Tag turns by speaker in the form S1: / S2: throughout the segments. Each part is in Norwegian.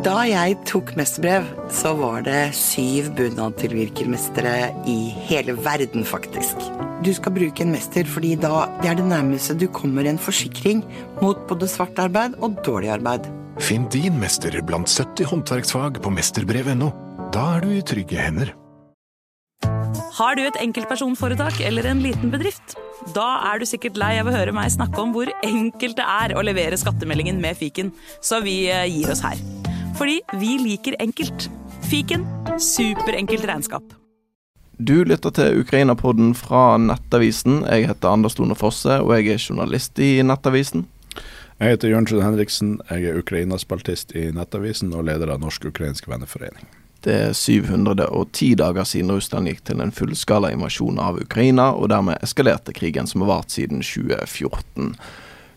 S1: Da jeg tok mesterbrev, så var det syv bunadtilvirkermestere i hele verden, faktisk. Du skal bruke en mester fordi da det er det nærmeste du kommer en forsikring mot både svart arbeid og dårlig arbeid.
S2: Finn din mester blant 70 håndverksfag på mesterbrev.no. Da er du i trygge hender.
S3: Har du et enkeltpersonforetak eller en liten bedrift? Da er du sikkert lei av å høre meg snakke om hvor enkelt det er å levere skattemeldingen med fiken, så vi eh, gir oss her. Fordi vi liker enkelt. Fiken superenkelt regnskap.
S4: Du lytter til Ukraina-podden fra Nettavisen. Jeg heter Anders Lone Fosse, og jeg er journalist i Nettavisen.
S5: Jeg heter Jørnskjøn Henriksen. Jeg er Ukraina-spaltist i Nettavisen og leder av Norsk-ukrainsk venneforening.
S4: Det er 710 dager siden Russland gikk til en fullskala invasjon av Ukraina, og dermed eskalerte krigen som har vart siden 2014.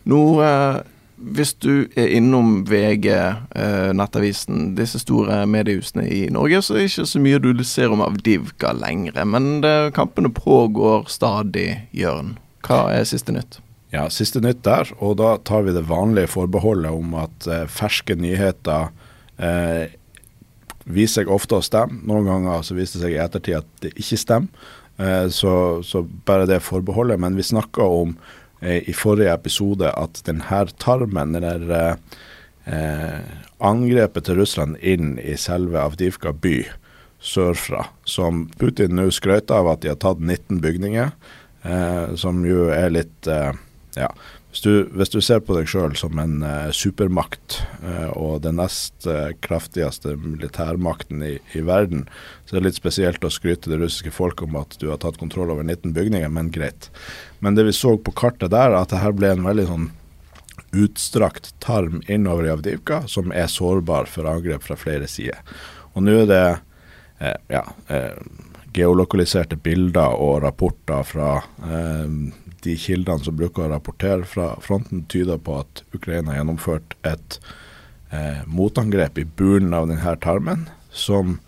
S4: Nå, eh, hvis du er innom VG, eh, Nettavisen, disse store mediehusene i Norge, så er det ikke så mye du ser om Avdivka lenger. Men det, kampene pågår stadig, Jørn. Hva er siste nytt?
S5: Ja, siste nytt der, og da tar vi det vanlige forbeholdet om at eh, ferske nyheter eh, viser seg ofte å stemme. Noen ganger så viser det seg i ettertid at det ikke stemmer. Eh, så, så, bare det forbeholdet. Men vi snakker om i forrige episode at denne tarmen, denne eh, angrepet til Russland inn i selve Avdivka by sørfra, som Putin nå skrøt av at de har tatt 19 bygninger, eh, som jo er litt eh, ja, hvis du, hvis du, ser på deg sjøl som en uh, supermakt uh, og den nest uh, kraftigste militærmakten i, i, verden, så er det litt spesielt å skryte det russiske folk om at du har tatt kontroll over 19 bygninger, men greit. Men det vi så på kartet der, at det her ble en veldig sånn utstrakt tarm innover i Avdivka, som er sårbar for angrep fra flere sider. Og nå er det ja, geolokaliserte bilder og rapporter fra de kildene som bruker å rapportere fra fronten, tyder på at Ukraina har gjennomført et eh, motangrep i bunnen av denne tarmen, som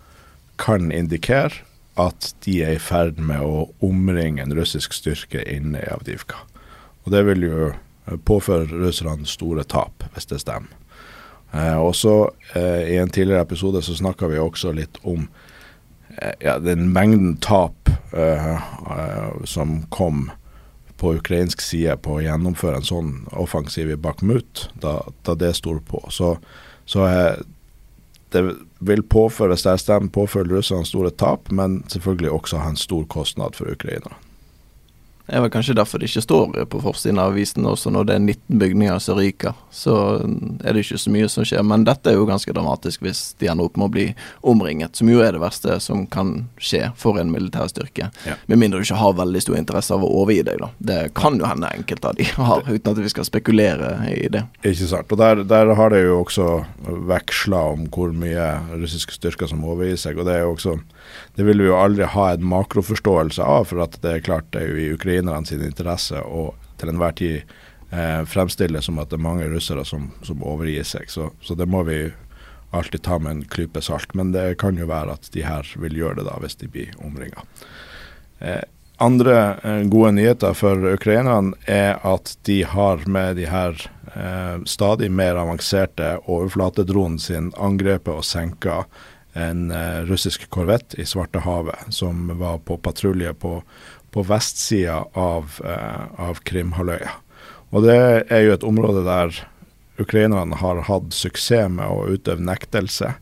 S5: kan indikere at de er i ferd med å omringe en russisk styrke inne i Avdivka. Og Det vil jo eh, påføre russerne store tap, hvis det stemmer. Eh, også eh, I en tidligere episode så snakka vi også litt om eh, ja, den mengden tap eh, som kom på ukrainsk side på å gjennomføre en sånn offensiv i Bakhmut, da, da det står på. Så, så eh, det vil påføre sterkstemmen påføre russerne store tap, men selvfølgelig også ha en stor kostnad for ukrainerne.
S4: Det er vel kanskje derfor det ikke står på forsiden av avisen også når det er 19 bygninger som ryker. Så er det ikke så mye som skjer. Men dette er jo ganske dramatisk hvis de ender opp med å bli omringet, som jo er det verste som kan skje for en militær styrke. Ja. Med mindre du ikke har veldig stor interesse av å overgi deg, da. Det kan jo hende enkelte av de har, uten at vi skal spekulere i det.
S5: Ikke sant. Og der, der har det jo også veksla om hvor mye russiske styrker som overgir seg. og det er jo også det vil vi jo aldri ha en makroforståelse av, for at det er klart det er jo i ukrainerne sin interesse å til enhver tid eh, fremstille som at det er mange russere som, som overgir seg. Så, så, det må vi alltid ta med en klype salt. Men det kan jo være at de her vil gjøre det da, hvis de blir omringa. Eh, andre eh, gode nyheter for ukrainerne er at de har med de her eh, stadig mer avanserte overflatedronen sin angrepet og senka en uh, russisk korvett i Svartehavet som var på patrulje på, på vestsida av, uh, av Krimhalvøya. Og det er jo et område der ukrainerne har hatt suksess med å utøve nektelse.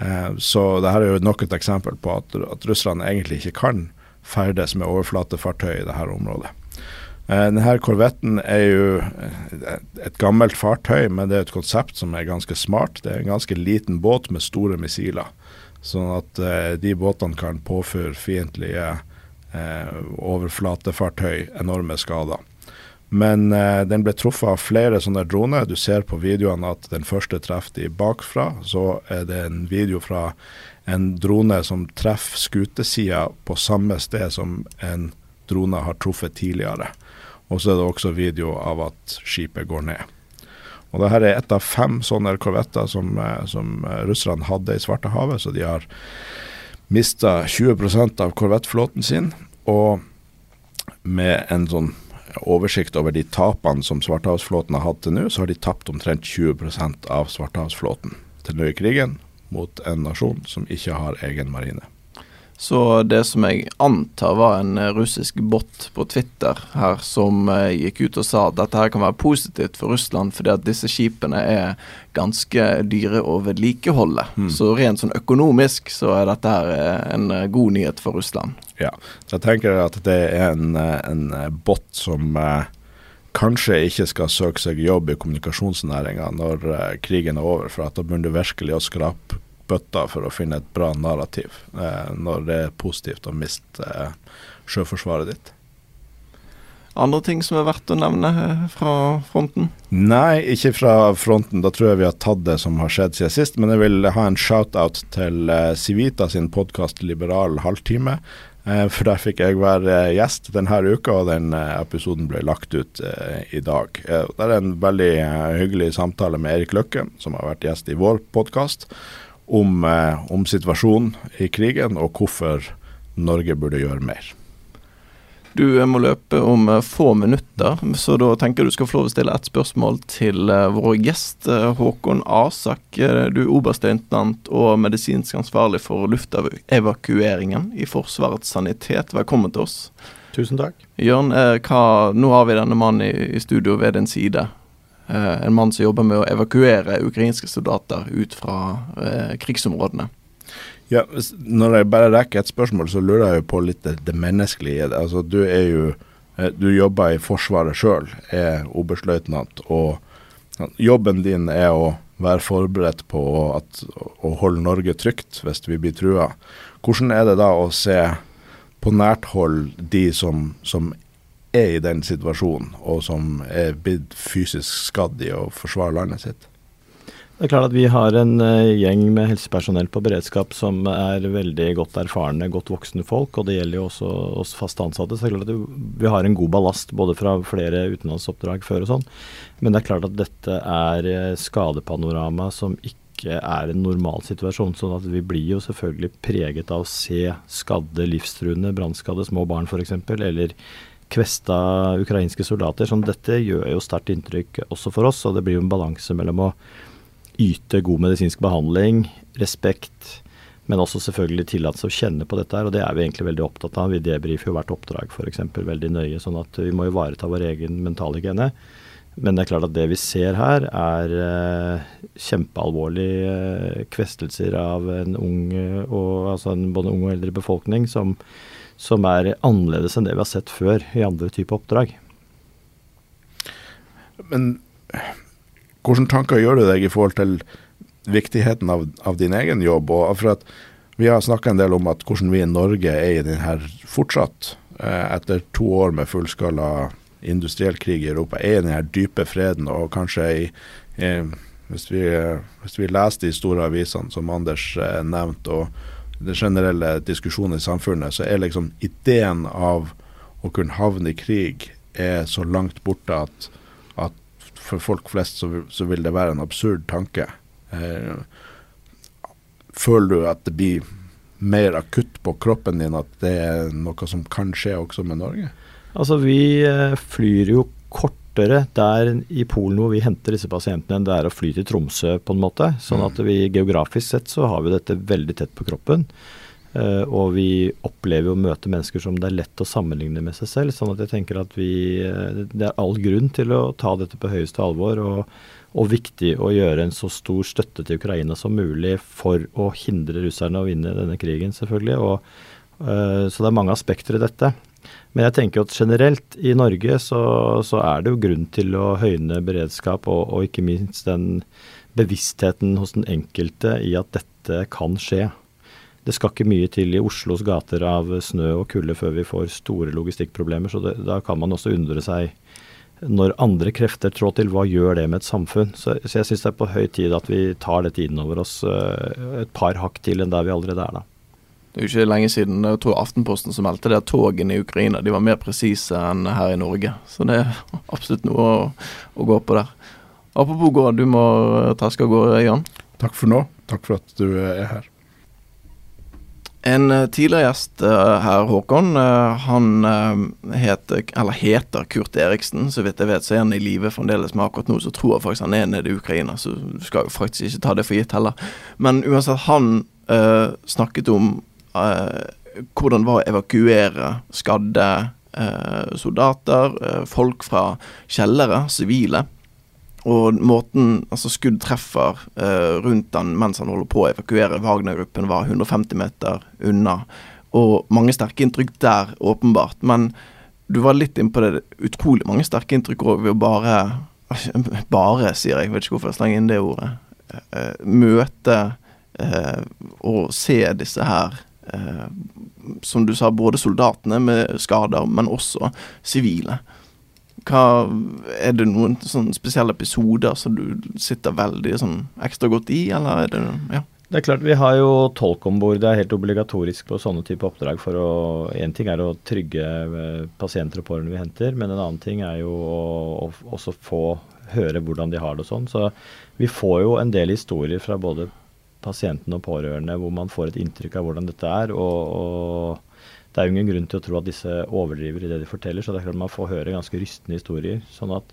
S5: Uh, så dette er jo nok et eksempel på at, at russerne egentlig ikke kan ferdes med overflatefartøy i dette området. Denne korvetten er jo et gammelt fartøy, men det er et konsept som er ganske smart. Det er en ganske liten båt med store missiler. Sånn at eh, de båtene kan påføre fiendtlige eh, overflatefartøy enorme skader. Men eh, den ble truffet av flere sånne droner. Du ser på videoene at den første treffer de bakfra. Så er det en video fra en drone som treffer skutesida på samme sted som en drone har truffet tidligere. Og så er det også video av at skipet går ned. Og det her er ett av fem sånne korvetter som, eh, som eh, russerne hadde i Svartehavet, så de har mista 20% av korvettflåten sin. Og med en sånn oversikt over de tapene som Svartehavsflåten har hatt til nå, så har de tapt omtrent 20% av Svartehavsflåten. til nå i krigen mot en nasjon som ikke har egen marine.
S4: Så det som jeg antar var en eh, russisk bot på Twitter her som eh, gikk ut og sa at dette her kan være positivt for Russland fordi at disse skipene er ganske dyre å vedlikeholde. Mm. Så rent sånn økonomisk så er dette her eh, en god nyhet for Russland.
S5: Ja, så jeg tenker at det er en, en bot som eh, kanskje ikke skal søke seg jobb i kommunikasjonsnæringa når eh, krigen er over, for at da begynner du virkelig å skrape bøtta for å finne et bra narrativ eh, når det er positivt å miste eh, sjøforsvaret ditt.
S4: Andre ting som er verdt å nevne eh, fra fronten?
S5: Nei, ikke fra fronten. Da tror jeg vi har tatt det som har skjedd siden sist. Men jeg vil ha en shout-out til uh, Civita sin podkast Liberal halvtime. Uh, for der fikk jeg være gjest denne uka, og den episoden ble lagt ut i dag. det er en veldig hyggelig samtale med Erik Løkke, som har vært gjest i vår podkast om, eh, om, situasjonen i krigen og hvorfor Norge burde gjøre mer.
S4: Du må løpe om eh, få minutter, så da tenker jeg du skal få lov å stille et spørsmål til eh, vår gjest Håkon Asak. Du er oberstløytnant og medisinsk ansvarlig for luftevakueringen i Forsvarets sanitet. Velkommen til oss.
S6: Tusen takk.
S4: Jørn, hva, nå har vi denne mannen i, i studio ved din side. Eh, en mann som jobber med å evakuere ukrainske soldater ut fra eh, krigsområdene.
S5: Ja, Når jeg bare rekker et spørsmål, så lurer jeg jo på litt det, det menneskelige. Altså, du er jo eh, du jobber i Forsvaret sjøl, er oberstløytnant, og jobben din er å være forberedt på at, å holde Norge trygt hvis vi blir trua. Hvordan er det da å se på nært hold de som, som er i den situasjonen, og som er blitt fysisk skadd i å forsvare landet sitt?
S6: Det er klart at Vi har en uh, gjeng med helsepersonell på beredskap som er veldig godt erfarne, godt voksne folk. og Det gjelder jo også oss fast ansatte. så det er klart at Vi har en god ballast både fra flere utenlandsoppdrag før og sånn. Men det er klart at dette er uh, skadepanorama som ikke er en normal situasjon. sånn at vi blir jo selvfølgelig preget av å se skadde, livstruende, brannskadde små barn f.eks. Eller kvesta ukrainske soldater. Sånn, dette gjør jo sterkt inntrykk også for oss, og det blir jo en balanse mellom å yte god medisinsk behandling, respekt, men også selvfølgelig tillatelse å kjenne på dette her. Og det er vi egentlig veldig opptatt av. Vi debrifer jo hvert oppdrag f.eks. veldig nøye, sånn at vi må ivareta vår egen mentale hygiene. Men det er klart at det vi ser her, er eh, kjempealvorlige eh, kvestelser av en ung, og, altså en både ung og eldre befolkning som som er annerledes enn det vi har sett før i andre typer oppdrag.
S5: Men hvilke tanker gjør du deg i forhold til viktigheten av, av din egen jobb? og for at Vi har snakka en del om at hvordan vi i Norge er i denne fortsatt, eh, etter to år med fullskala industriell krig i Europa, er i denne dype freden og kanskje i, i hvis, vi, hvis vi leser de store avisene som Anders eh, nevnte, og den generelle diskusjonen i samfunnet, så er liksom ideen av å kunne havne i krig er så langt borte at, at for folk flest så, så, vil det være en absurd tanke. Eh, føler du at det blir mer akutt på kroppen din at det er noe som kan skje også med Norge?
S6: Altså Vi eh, flyr jo kort kortere der i Polen hvor vi henter disse pasientene, enn det er å fly til Tromsø, på en måte. Sånn at vi geografisk sett så har vi dette veldig tett på kroppen. Uh, og vi opplever å møte mennesker som det er lett å sammenligne med seg selv. Sånn at jeg tenker at vi uh, Det er all grunn til å ta dette på høyeste alvor. Og, og, viktig å gjøre en så stor støtte til Ukraina som mulig for å hindre russerne å vinne denne krigen, selvfølgelig. Og, uh, så det er mange aspekter i dette. Men jeg tenker at generelt i Norge så, så er det jo grunn til å høyne beredskap, og, og, ikke minst den bevisstheten hos den enkelte i at dette kan skje. Det skal ikke mye til i Oslos gater av snø og kulde før vi får store logistikkproblemer, så det, da kan man også undre seg når andre krefter trår til, hva gjør det med et samfunn? Så, så jeg syns det er på høy tid at vi tar dette inn over oss uh, et par hakk til enn der vi allerede er da.
S4: Det er jo ikke lenge siden jeg tror Aftenposten som meldte det at togene i Ukraina de var mer presise enn her i Norge. Så det er absolutt noe å, å gå på der. Apropos gå, du må taske av gårde, Jan.
S5: Takk for nå. Takk for at du er her.
S4: En eh, tidligere gjest her, Håkon, han heter, eller heter Kurt Eriksen. Så vidt jeg vet, så er han i live fremdeles, men akkurat nå så tror jeg faktisk han er nede i Ukraina. Så du skal jo faktisk ikke ta det for gitt heller. Men uansett, han snakket om hvordan det var å evakuere skadde soldater, folk fra kjellere, sivile. Og måten altså skudd treffer eh, rundt han mens han holder på å evakuere Wagner-gruppen, var 150 meter unna. Og mange sterke inntrykk der, åpenbart. Men du var litt inne på det. Utrolig mange sterke inntrykk òg ved å bare Bare, sier jeg, jeg vet ikke hvorfor jeg slenger inn det ordet. Eh, møte eh, og se disse her eh, Som du sa, både soldatene med skader, men også sivile. Hva, er det noen sånne spesielle episoder som du sitter veldig sånn ekstra godt i, eller er det ja?
S6: Det er klart, Vi har jo tolk om bord. Det er helt obligatorisk på sånne type oppdrag. for å, En ting er å trygge eh, pasienter og pårørende vi henter, men en annen ting er jo å, å også få høre hvordan de har det og sånn. Så vi får jo en del historier fra både pasientene og pårørende hvor man får et inntrykk av hvordan dette er. og, og det er jo ingen grunn til å tro at disse overdriver i det de forteller, så det er klart man får høre ganske rystende historier. sånn at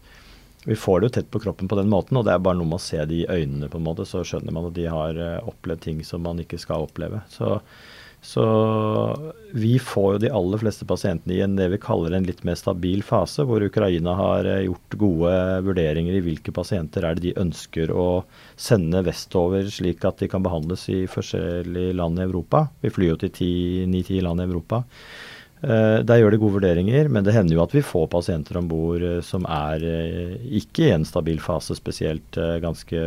S6: vi får det jo tett på kroppen på den måten, og det er bare noe med å se det i øynene, på en måte, så skjønner man at de har eh, opplevd ting som man ikke skal oppleve. Så så vi får jo de aller fleste pasientene i en det vi kaller en litt mer stabil fase, hvor Ukraina har eh, gjort gode vurderinger i hvilke pasienter er det de ønsker å sende vestover, slik at de kan behandles i forskjellige land i Europa. Vi flyr jo til ni-ti land i Europa. Eh, der gjør de gode vurderinger, men det hender jo at vi får pasienter om bord eh, som er eh, ikke i en stabil fase, spesielt ganske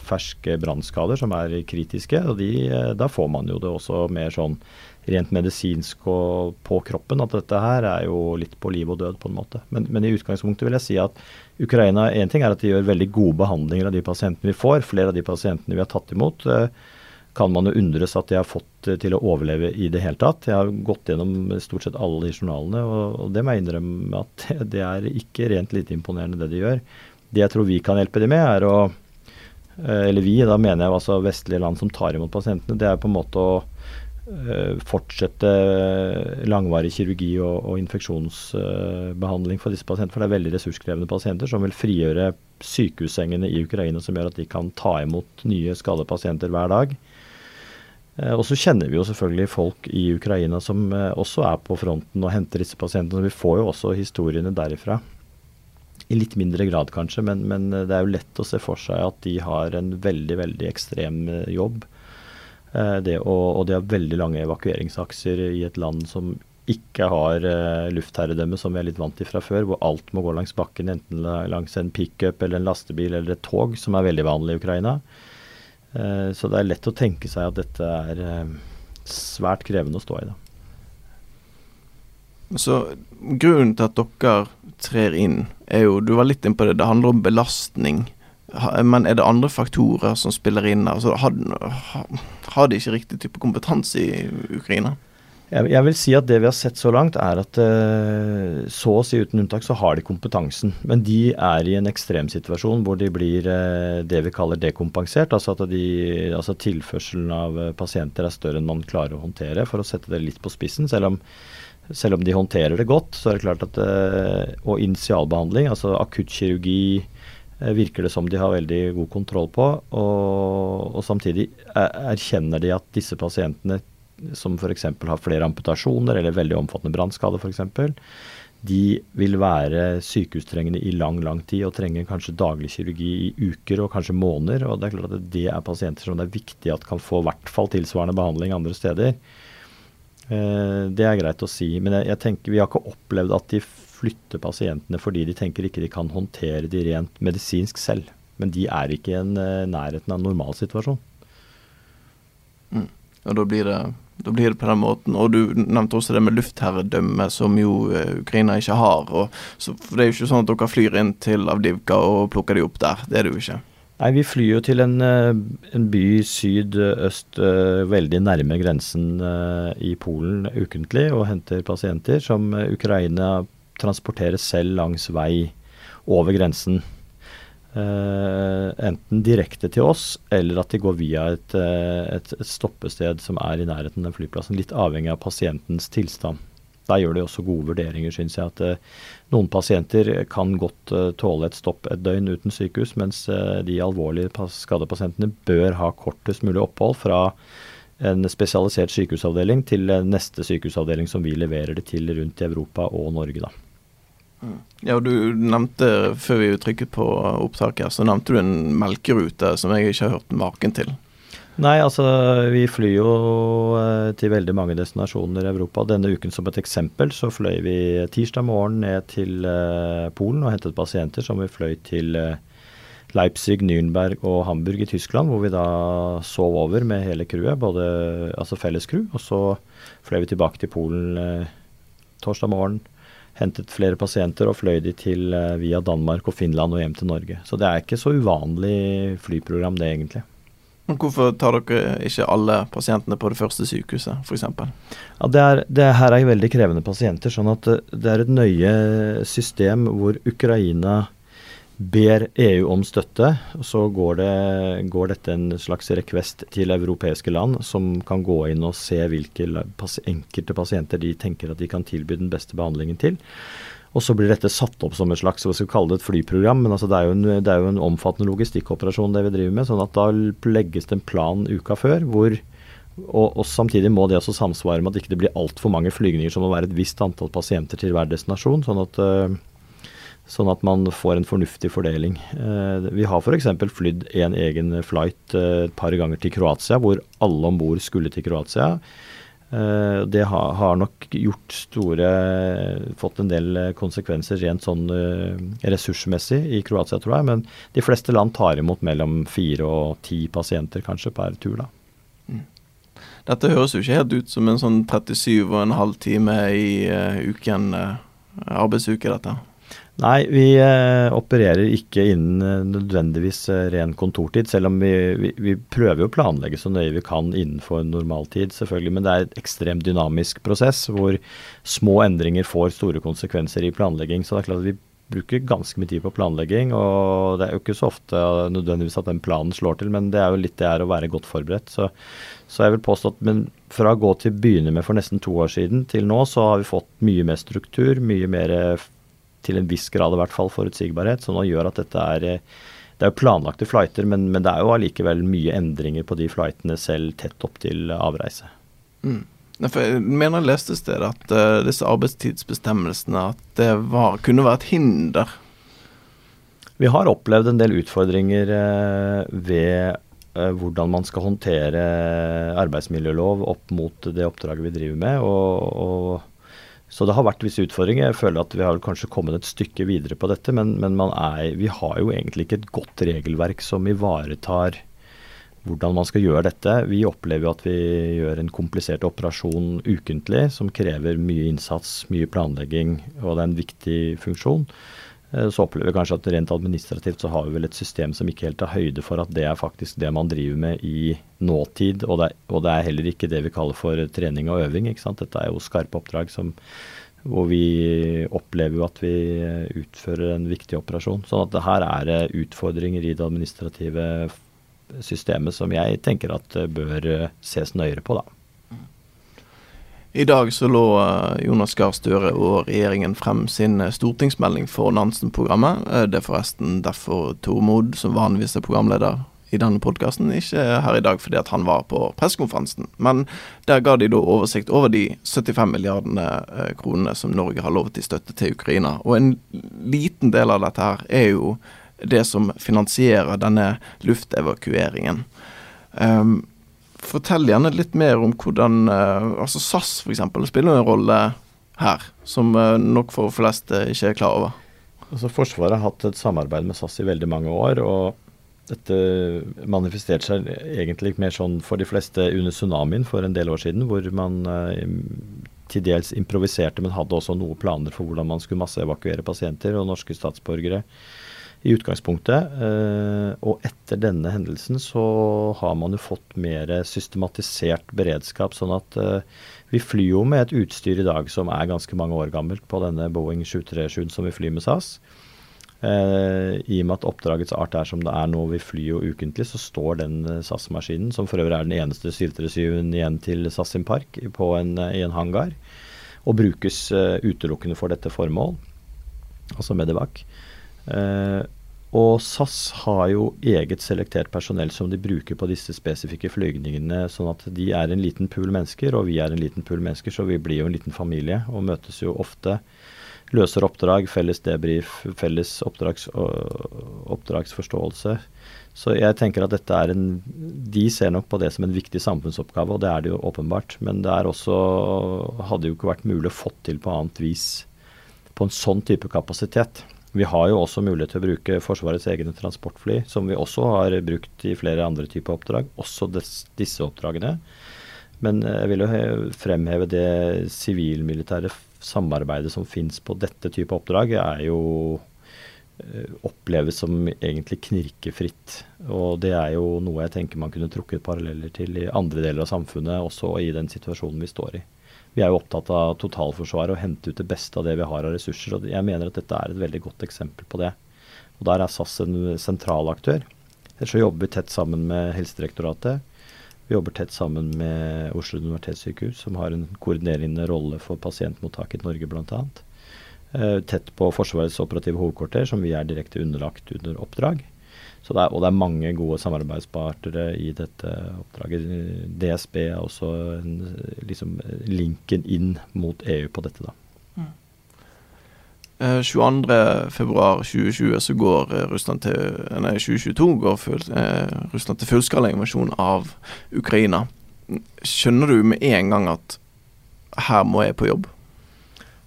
S6: ferske brannskader som er kritiske. og de, Da får man jo det også mer sånn rent medisinsk og på kroppen at dette her er jo litt på liv og død, på en måte. Men, men i utgangspunktet vil jeg si at Ukraina en ting er at de gjør veldig gode behandlinger av de pasientene vi får. Flere av de pasientene vi har tatt imot. Eh, kan man jo undres at de har fått til å overleve i det hele tatt. Jeg har gått gjennom stort sett alle de journalene, og, og det må jeg innrømme at det er ikke rent lite imponerende det de gjør. Det jeg tror vi kan hjelpe dem med, er å eh, Eller vi, da mener jeg altså vestlige land som tar imot pasientene. Det er på en måte å uh, fortsette langvarig kirurgi og, og infeksjonsbehandling for disse pasientene. For det er veldig ressurskrevende pasienter som vil frigjøre sykehussengene i Ukraina, som gjør at de kan ta imot nye skadepasienter hver dag. Eh, og så kjenner vi jo selvfølgelig folk i Ukraina som eh, også er på fronten og henter disse pasientene. Vi får jo også historiene derifra. I litt mindre grad kanskje, men, men, det er jo lett å se for seg at de har en veldig, veldig ekstrem eh, jobb. Det, og, og de har veldig lange evakueringsakser i et land som ikke har luftherredømme, som vi er litt vant til fra før, hvor alt må gå langs bakken, enten langs en pickup eller en lastebil eller et tog, som er veldig vanlig i Ukraina. Eh, så det er lett å tenke seg at dette er eh, svært krevende å stå i. da.
S4: Så grunnen til at dere trer inn, er jo Du var litt inne på det, det handler om belastning. Men er det andre faktorer som spiller inn? Altså, har, har de ikke riktig type kompetanse i Ukraina?
S6: Jeg, jeg, vil si at det vi har sett så langt, er at uh, så å si uten unntak så har de kompetansen. Men de er i en ekstremsituasjon hvor de blir uh, det vi kaller dekompensert. Altså at de, altså tilførselen av uh, pasienter er større enn man klarer å håndtere, for å sette det litt på spissen. Selv om, selv om de håndterer det godt, så er det klart at Og initialbehandling, altså akuttkirurgi, virker det som de har veldig god kontroll på. Og, og samtidig erkjenner de at disse pasientene som f.eks. har flere amputasjoner eller veldig omfattende brannskade f.eks., de vil være sykehustrengende i lang, lang tid og trenger kanskje daglig kirurgi i uker og kanskje måneder. og Det er klart at det er pasienter som det er viktig at kan få i hvert fall tilsvarende behandling andre steder. Eh, det er greit å si, men jeg, tenker vi har ikke opplevd at de flytter pasientene fordi de tenker ikke de kan håndtere de rent medisinsk selv. Men de er ikke i uh, nærheten av en normalsituasjon.
S4: Mm. Og da blir det da blir det på den måten. Og du nevnte også det med luftherredømme, som jo uh, Ukraina ikke har. Og, så, for Det er jo ikke sånn at dere flyr inn til Avdivka og plukker de opp der. Det er det jo ikke.
S6: Nei, vi flyr jo til en, eh, en by sydøst, uh, veldig nærme grensen i Polen ukentlig, og henter pasienter som Ukraina transporterer selv langs vei over grensen. Uh, enten direkte til oss, eller at de går via et, uh, et, et, stoppested som er i nærheten av flyplassen. Litt avhengig av pasientens tilstand. Der gjør de også gode vurderinger, syns jeg. At uh, noen pasienter kan godt tåle et stopp et døgn uten sykehus, mens de alvorlig skadepasientene bør ha kortest mulig opphold fra en spesialisert sykehusavdeling til neste sykehusavdeling som vi leverer det til rundt i Europa og Norge. da.
S4: Ja, Du nevnte, før vi trykket på opptak her, så nevnte du en melkerute som jeg ikke har hørt maken til.
S6: Nei, altså vi flyr jo eh, til veldig mange destinasjoner i Europa. Denne uken som et eksempel så fløy vi tirsdag morgen ned til eh, Polen og hentet pasienter som vi fløy til eh, Leipzig, Nürnberg og Hamburg i Tyskland, hvor vi da sov over med hele crewet, både altså felles crew. Og så fløy vi tilbake til Polen torsdag morgen hentet flere pasienter og fløy de til eh, via Danmark og Finland og hjem til Norge. Så det er ikke så uvanlig flyprogram det, egentlig.
S4: Men Hvorfor tar dere ikke alle pasientene på det første sykehuset, f.eks.?
S6: Ja, det, er, det her er veldig krevende pasienter. sånn at eh, det er et nøye system hvor Ukraina ber EU om støtte, så går, det, går, dette en slags request til europeiske land som kan gå inn og se hvilke enkelte pasienter de tenker at de kan tilby den beste behandlingen til. Og så blir dette satt opp som et slags hva skal vi kalle det et flyprogram. Men altså det, er en, det, er jo en, omfattende logistikkoperasjon det vi driver med. sånn at da legges det en plan uka før hvor og, og, samtidig må det også samsvare med at ikke det ikke blir altfor mange flygninger som må være et visst antall pasienter til hver destinasjon. sånn at uh, Sånn at man får en fornuftig fordeling. Eh, vi har f.eks. flydd en egen flight eh, et par ganger til Kroatia, hvor alle om bord skulle til Kroatia. Eh, det har nok gjort store Fått en del konsekvenser rent sånn ressursmessig i Kroatia, tror jeg. Men de fleste land tar imot mellom fire og ti pasienter kanskje per tur, da. Mm.
S4: Dette høres jo ikke helt ut som en sånn 37,5 time i uken arbeidsuke, dette.
S6: Nei, vi eh, opererer ikke innen eh, nødvendigvis eh, ren kontortid. Selv om vi, vi, vi, prøver å planlegge så nøye vi kan innenfor normaltid, selvfølgelig. Men det er et ekstremt dynamisk prosess hvor små endringer får store konsekvenser i planlegging. Så det er klart at vi bruker ganske mye tid på planlegging. Og det er jo ikke så ofte nødvendigvis at den planen slår til, men det er jo litt det er å være godt forberedt. Så, så jeg vil påstå at men fra å gå til å begynne med for nesten to år siden til nå, så har vi fått mye mer struktur, mye mer til en viss grad i hvert fall forutsigbarhet, som nå gjør at dette er eh, det er jo planlagte flighter, men, men, det er jo allikevel mye endringer på de flightene selv tett opp til avreise.
S4: Mm. Jeg mener jeg leste sted at uh, disse arbeidstidsbestemmelsene at det var, kunne være et hinder.
S6: Vi har opplevd en del utfordringer uh, ved uh, hvordan man skal håndtere arbeidsmiljølov opp mot det oppdraget vi driver med. og, og så det har vært visse utfordringer. Jeg føler at vi har kanskje kommet et stykke videre på dette, men, men er, vi har jo egentlig ikke et godt regelverk som ivaretar hvordan man skal gjøre dette. Vi opplever jo at vi gjør en komplisert operasjon ukentlig som krever mye innsats, mye planlegging, og det er en viktig funksjon. Eh, så opplever vi kanskje at rent administrativt så har vi vel et system som ikke helt tar høyde for at det er faktisk det man driver med i nåtid. Og det, er, og det er heller ikke det vi kaller for trening og øving. ikke sant? Dette er jo skarpe oppdrag som, hvor vi opplever jo at vi utfører en viktig operasjon. Sånn at det her er utfordringer i det administrative systemet som jeg tenker at bør ses nøyere på, da.
S4: I dag så lå eh, Jonas Gahr Støre og regjeringen frem sin eh, stortingsmelding for Nansen-programmet. Eh, det er forresten derfor Tormod, som vanligvis er programleder i denne podkasten, ikke er her i dag fordi at han var på pressekonferansen. Men der ga de da oversikt over de 75 milliardene kronene som Norge har lovet i støtte til Ukraina. Og en liten del av dette her er jo det som finansierer denne luftevakueringen. Um, Fortell gjerne litt mer om hvordan uh, altså SAS f.eks. spiller en rolle her, som uh, nok for flest ikke er klar over.
S6: Altså Forsvaret har hatt et samarbeid med SAS i veldig mange år. og dette manifesterte seg egentlig mer sånn for de fleste under tsunamien for en del år siden, hvor man til dels improviserte, men hadde også noen planer for hvordan man skulle masseevakuere pasienter og norske statsborgere i utgangspunktet. Eh, etter denne hendelsen så har man jo fått mer systematisert beredskap. Sånn at eh, vi flyr jo med et utstyr i dag som er ganske mange år gammelt på denne Boeing 737 som vi flyr med SAS. Eh, I og med at oppdragets art er som det er nå, vi flyr jo ukentlig, så står den eh, SAS-maskinen, som for øvrig er den eneste 737-en igjen til SAS sin park, en, eh, i en hangar, og brukes uh, utelukkende for dette formål, altså Medivac. Uh, og SAS har jo eget selektert personell som de bruker på disse spesifikke flygningene. Sånn at de er en liten pool mennesker, og vi er en liten pool mennesker, så vi blir jo en liten familie og møtes jo ofte løser oppdrag, felles debrief, felles oppdrags, oppdragsforståelse. Så jeg tenker at dette er en De ser nok på det som en viktig samfunnsoppgave, og det er det jo åpenbart. Men det er også Hadde jo ikke vært mulig å få til på annet vis på en sånn type kapasitet. Vi har jo også mulighet til å bruke Forsvarets egne transportfly, som vi også har brukt i flere andre typer oppdrag, også des, disse oppdragene. Men jeg vil jo fremheve det sivilmilitære samarbeidet som finnes på dette type oppdrag, er jo eh, oppleves som egentlig knirkefritt. Og det er jo noe jeg tenker man kunne trukket paralleller til i andre deler av samfunnet, også i den situasjonen vi står i. Vi er jo opptatt av totalforsvaret og hente ut det beste av det vi har av ressurser. og Jeg mener at dette er et veldig godt eksempel på det. Og Der er SAS en sentral aktør. Så jobber vi tett sammen med Helsedirektoratet. Vi jobber tett sammen med Oslo universitetssykehus, som har en koordinerende rolle for pasientmottaket i Norge bl.a. Eh, tett på Forsvarets operative hovedkvarter, som vi er direkte underlagt under oppdrag. Det er, og det er mange gode samarbeidspartnere i dette oppdraget. DSB er også en, liksom, linken inn mot EU på dette. da.
S4: 22.2.2020 eh, så går eh, Russland til nei, 2022 går full, eh, Russland til fullskala invasjon av Ukraina. Skjønner du med en gang at her må jeg på jobb?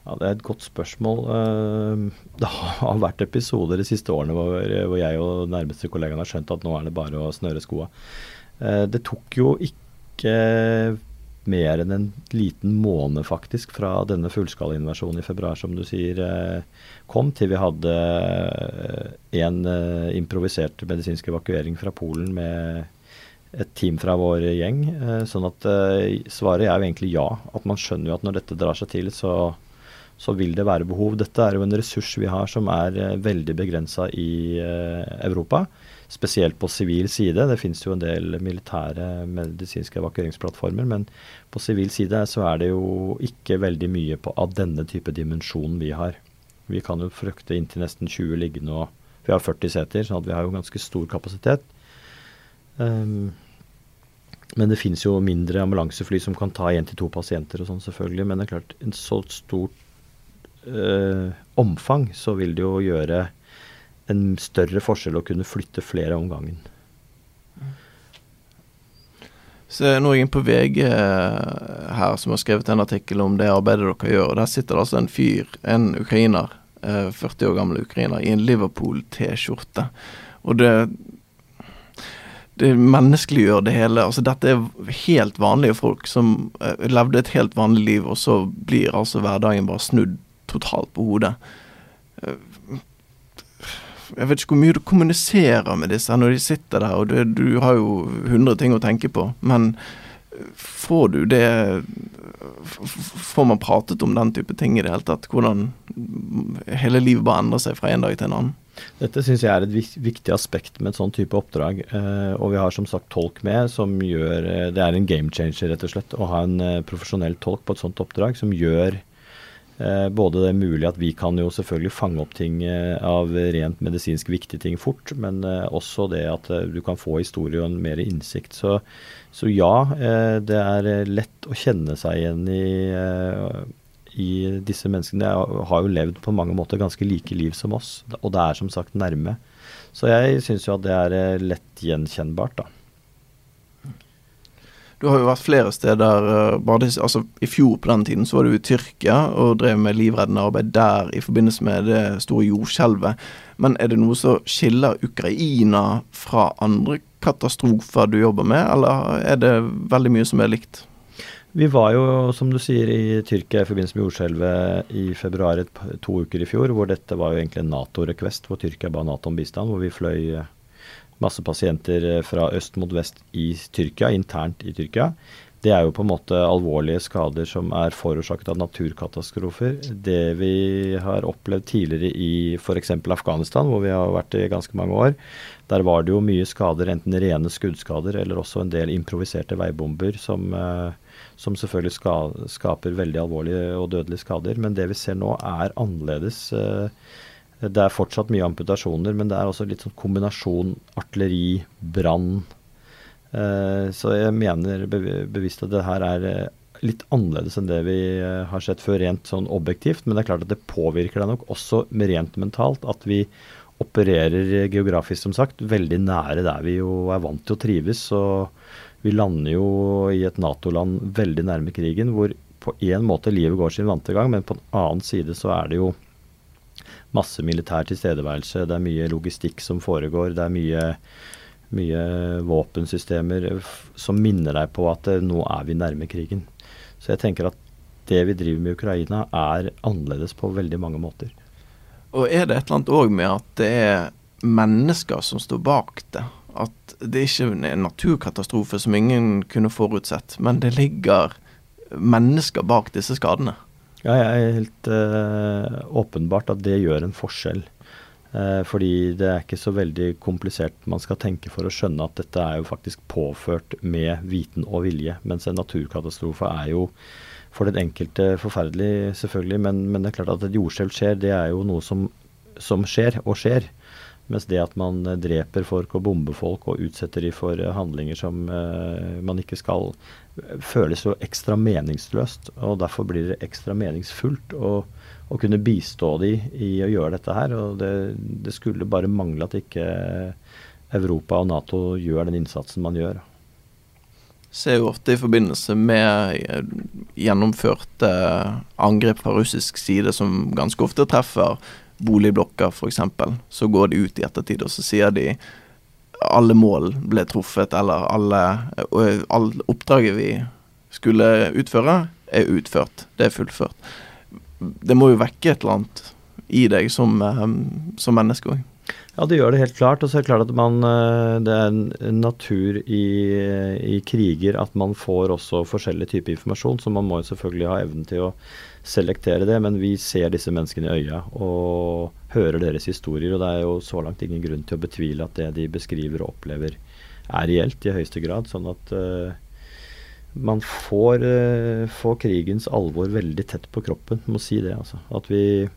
S6: Ja, Det er et godt spørsmål. Eh, det har vært episoder de siste årene hvor, jeg og nærmeste kollegaene har skjønt at nå er det bare å snøre skoa. Det tok jo ikke mer enn en liten måned faktisk fra denne fullskalainvasjonen i februar, som du sier, eh, kom, til vi hadde eh, en eh, improvisert medisinsk evakuering fra Polen med et team fra vår gjeng. Sånn at svaret er jo egentlig ja. At man skjønner jo at når dette drar seg til, så, så vil det være behov. Dette er jo en ressurs vi har som er veldig begrensa i Europa spesielt på sivil side. Det finnes jo en del militære medisinske evakueringsplattformer, men på sivil side så er det jo ikke veldig mye på, av denne type dimensjon vi har. Vi kan jo frykte inntil nesten 20 liggende og Vi har 40 seter, at vi har jo ganske stor kapasitet. Um, men det finnes jo mindre ambulansefly som kan ta én til to pasienter og sånn, selvfølgelig. Men det er klart, en så stort uh, omfang så vil det jo gjøre en større forskjell å kunne flytte flere om gangen.
S4: Så er jeg på VG eh, her, som har skrevet en artikkel om det arbeidet dere gjør. og Der sitter det altså en fyr, en ukrainer, 40 eh, år gammel ukrainer, i en Liverpool-T-skjorte. Og det det menneskeliggjør det hele. altså Dette er helt vanlige folk som levde et helt vanlig liv, og så blir altså hverdagen bare snudd totalt på hodet. Uh, jeg vet ikke hvor mye du kommuniserer med disse når de sitter der, og du, du har jo hundre ting å tenke på. Men får du det Får man pratet om den type ting i det hele tatt? Hvordan hele livet bare endrer seg fra en dag til en annen?
S6: Dette syns jeg er et viktig aspekt med et sånn type oppdrag. Eh, og vi har som sagt tolk med, som gjør eh, Det er en game changer, rett og slett, å ha en eh, profesjonell tolk på et sånt oppdrag, som gjør Eh, både det er mulig at vi kan jo selvfølgelig fange opp ting eh, av rent medisinsk viktige ting fort, men eh, også det at du kan få historie og en mer innsikt. Så, så ja, det er lett å kjenne seg igjen i, i disse menneskene. De har jo levd på mange måter ganske like liv som oss, og det er som sagt nærme. Så jeg syns jo at det er lett gjenkjennbart, da.
S4: Du har jo vært flere steder. Eh, bare altså, I fjor på den tiden så var du i Tyrkia og drev med livreddende arbeid der i forbindelse med det store jordskjelvet. Men er det noe som skiller Ukraina fra andre katastrofer du jobber med, eller er det veldig mye som er likt?
S6: Vi var jo, som du sier, i Tyrkia i forbindelse med jordskjelvet i februar to uker i fjor, hvor dette var jo egentlig en Nato-request, hvor Tyrkia ba Nato om bistand, hvor vi fløy masse pasienter eh, fra øst mot vest i Tyrkia, internt i Tyrkia. det er jo på en måte alvorlige skader som er forårsaket av naturkatastrofer. Det vi har opplevd tidligere i f.eks. Afghanistan, hvor vi har vært i ganske mange år, der var det jo mye skader, enten rene skuddskader eller også en del improviserte veibomber som, eh, som selvfølgelig ska, skaper veldig alvorlige og dødelige skader. Men det vi ser nå er annerledes. Eh, det er fortsatt mye amputasjoner, men det er også litt sånn kombinasjon artilleri, brann, Eh, så jeg mener bevisst at det her er eh, litt annerledes enn det vi eh, har sett før rent sånn objektivt. Men det er klart at det påvirker deg nok også rent mentalt at vi opererer geografisk, som sagt, veldig nære der vi jo er vant til å trives. Og vi lander jo i et Nato-land veldig nærme krigen, hvor på en måte livet går sin vante gang, men på en annen side så er det jo masse militær tilstedeværelse. Det er mye logistikk som foregår. Det er mye mye våpensystemer som minner deg på at eh, nå er vi nærme krigen. Så jeg tenker at det vi driver med i Ukraina er annerledes på veldig mange måter.
S4: Og er det et eller annet òg med at det er mennesker som står bak det? At det ikke er en naturkatastrofe som ingen kunne forutsett, men det ligger mennesker bak disse skadene?
S6: Ja, jeg er helt uh, åpenbart at det gjør en forskjell. Uh, fordi det er ikke så veldig komplisert man skal tenke for å skjønne at dette er jo faktisk påført med viten og vilje. Mens en naturkatastrofe er jo for den enkelte forferdelig, selvfølgelig. Men, men det er klart at et jordskjelv skjer, det er jo noe som, som, skjer og skjer. Mens det at man dreper folk og bomber folk og utsetter de for handlinger som uh, man ikke skal, føles jo ekstra meningsløst. Og derfor blir det ekstra meningsfullt. å, å kunne bistå de i å gjøre dette her. og Det, det skulle bare mangle at ikke Europa og Nato gjør den innsatsen man gjør.
S4: Ser jo ofte i forbindelse med eh, gjennomførte angrep fra russisk side som ganske ofte treffer boligblokker f.eks. Så går de ut i ettertid og så sier de alle mål ble truffet, eller alle, all oppdraget vi skulle utføre, er utført. Det er fullført det må jo vekke et eller annet i deg som, eh, som menneske òg.
S6: Ja, det gjør det helt klart. Og så er det klart at man, eh, det er en natur i, i, kriger at man får også forskjellig type informasjon, så man må jo selvfølgelig ha evnen til å selektere det. Men vi ser disse menneskene i øya og hører deres historier. Og det er jo så langt ingen grunn til å betvile at det de beskriver og opplever er reelt i høyeste grad. Sånn at uh, man får, uh, får, krigens alvor veldig tett på kroppen. Må si det, altså. At vi,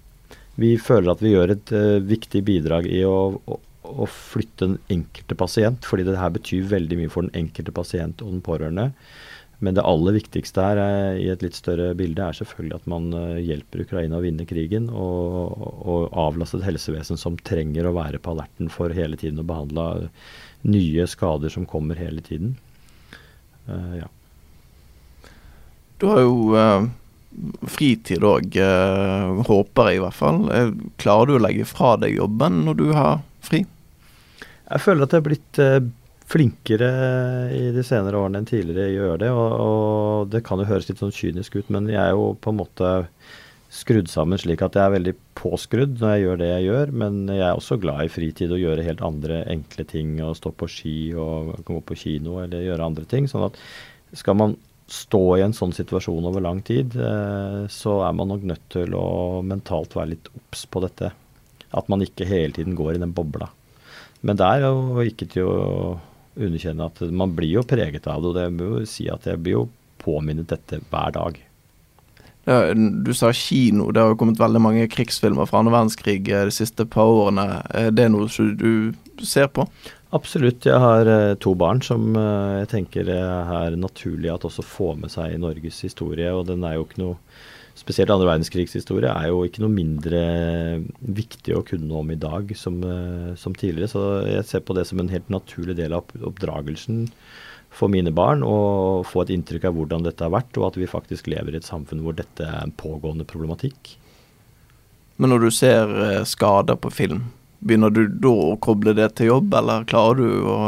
S6: vi føler at vi gjør et uh, viktig bidrag i å, å, å, flytte den enkelte pasient, fordi det her betyr veldig mye for den enkelte pasient og den pårørende. Men det aller viktigste her er, i et litt større bilde er selvfølgelig at man uh, hjelper Ukraina å vinne krigen, og, og avlaste et helsevesen som trenger å være på alerten for hele tiden å behandle nye skader som kommer hele tiden. ja.
S4: Du har jo uh, fritid òg, uh, eh, håper jeg i hvert fall. Uh, klarer du å legge fra deg jobben når du har fri?
S6: Jeg føler at jeg er blitt flinkere i de senere årene enn tidligere i å gjøre det. Og, og, det kan jo høres litt sånn kynisk ut, men jeg er jo på en måte skrudd sammen slik at jeg er veldig påskrudd når jeg gjør det jeg gjør. Men jeg er også glad i fritid og gjøre helt andre enkle ting. Og stå på ski og gå på kino eller gjøre andre ting. Sånn at skal man stå i en sånn situasjon over lang tid, eh, så er man nok nødt til å mentalt være litt obs på dette. At man ikke hele tiden går i den bobla. Men det er jo ikke til å underkjenne at man blir jo preget av det. Og det må jo si at jeg blir jo påminnet dette hver dag.
S4: Ja, du sa kino. Det har jo kommet veldig mange krigsfilmer fra andre verdenskrig eh, de siste par årene. Er det noe du ser på?
S6: Absolutt. Jeg har uh, to barn som jeg tenker er naturlig at også får med seg i Norges historie. Og den er jo ikke noe Spesielt andre verdenskrigshistorie er jo ikke noe mindre viktig å kunne om i dag som, uh, som, tidligere. Så jeg ser på det som en helt naturlig del av oppdragelsen for mine barn. Å få et inntrykk av hvordan dette har vært, og at vi faktisk lever i et samfunn hvor dette er en pågående problematikk.
S4: Men når du ser skader på film, Begynner du da å koble det til jobb, eller klarer du å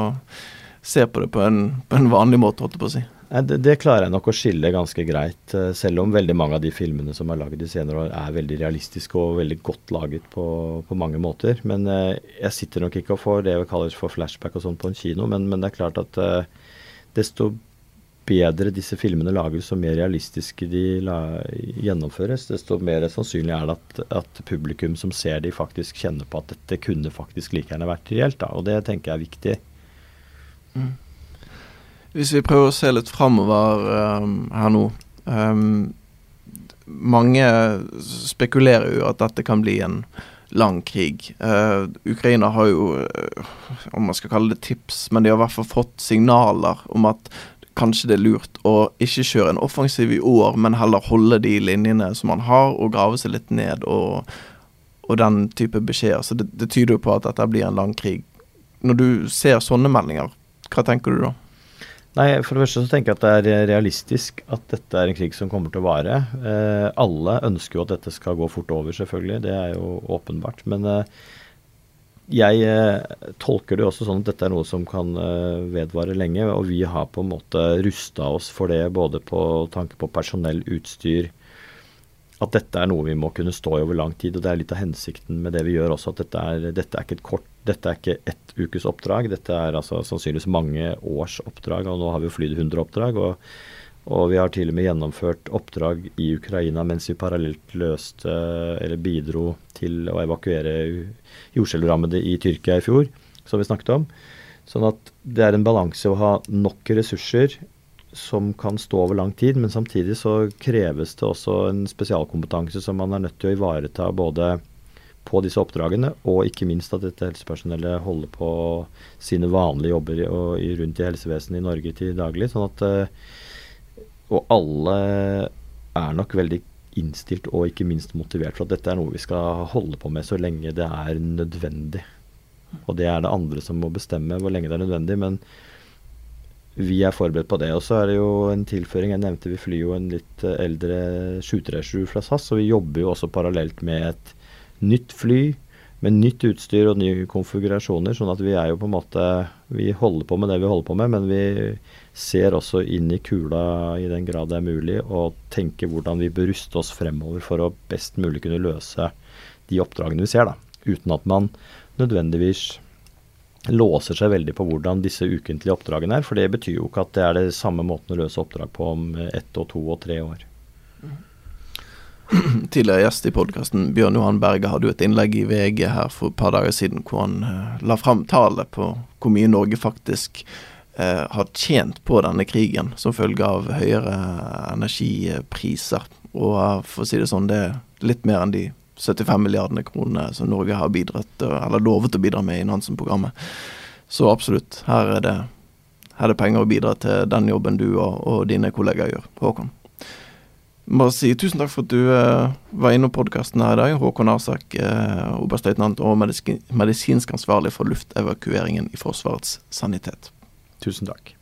S4: se på det på en, på en vanlig måte, holdt jeg på å si?
S6: Det, det, klarer jeg nok å skille ganske greit, eh, selv om veldig mange av de filmene som er laget de senere år er veldig realistiske og veldig godt laget på, på mange måter. Men eh, jeg sitter nok ikke og får det vi kaller for flashback og sånn på en kino, men, men, det er klart at eh, desto bedre disse filmene lages og mer realistiske de la, gjennomføres, desto mer sannsynlig er det at, at, publikum som ser de, faktisk kjenner på at dette kunne faktisk like gjerne vært reelt. Da. Og det tenker jeg er viktig.
S4: Mm. Hvis vi prøver å se litt framover um, her nå um, Mange spekulerer jo at dette kan bli en lang krig. Uh, Ukraina har jo, uh, om man skal kalle det tips, men de har i hvert fall fått signaler om at kanskje det er lurt å ikke kjøre en offensiv i år, men heller holde de linjene som man har, og grave seg litt ned og, og den type beskjeder. Så det, det, tyder jo på at dette blir en lang krig. Når du ser sånne meldinger, hva tenker du da?
S6: Nei, For det første så tenker jeg at det er realistisk at dette er en krig som kommer til å vare. Eh, alle ønsker jo at dette skal gå fort over, selvfølgelig. Det er jo åpenbart. Men eh, jeg eh, tolker det også sånn at dette er noe som kan eh, vedvare lenge. Og vi har på en måte rusta oss for det både på tanke på personell, utstyr. At dette er noe vi må kunne stå i over lang tid. Og det er litt av hensikten med det vi gjør også. At dette er, dette er ikke et kort, dette er ikke ett ukes oppdrag. Dette er altså sannsynligvis mange års oppdrag. Og nå har vi jo flydd 100 oppdrag. og og vi har til og med gjennomført oppdrag i Ukraina mens vi parallelt løste eller bidro til å evakuere jordskjelvrammede i Tyrkia i fjor, som vi snakket om. Sånn at det er en balanse å ha nok ressurser som kan stå over lang tid, men samtidig så kreves det også en spesialkompetanse som man er nødt til å ivareta både på disse oppdragene, og ikke minst at dette helsepersonellet holder på sine vanlige jobber rundt i helsevesenet i Norge til daglig. sånn at uh, og alle er nok veldig innstilt og ikke minst motivert for at dette er noe vi skal holde på med så lenge det er nødvendig. Og det er det andre som må bestemme hvor lenge det er nødvendig. Men vi er forberedt på det. Og så er det jo en tilføring. Jeg nevnte vi flyr jo en litt eldre 737 fra SAS, og vi jobber jo også parallelt med et nytt fly med nytt utstyr og nye konfigurasjoner. Sånn at vi er jo på en måte Vi holder på med det vi holder på med, men vi ser også inn i kula i den grad det er mulig, og tenker hvordan vi bør ruste oss fremover for å best mulig kunne løse de oppdragene vi ser, da. Uten at man nødvendigvis låser seg veldig på hvordan disse ukentlige oppdragene er. For det betyr jo ikke at det er det samme måten å løse oppdrag på om ett og to og tre år.
S4: Tidligere gjest i podkasten, Bjørn Johan Berge, hadde jo et innlegg i VG her for et par dager siden hvor han uh, la fram tallet på hvor mye Norge faktisk eh, har tjent på denne krigen som følge av høyere energipriser. Og eh, for å si det sånn, det er litt mer enn de 75 milliardene kroner som Norge har bidratt, eller lovet å bidra med i Nansen-programmet. Så absolutt, her er, det, her er det penger å bidra til den jobben du og, og dine kollegaer gjør. Håkon. Bare si tusen takk for at du eh, var innom podkasten her i dag. Håkon Arsak, eh, oberstløytnant og medisinsk ansvarlig for luftevakueringen i Forsvarets sanitet.
S6: Tusen takk.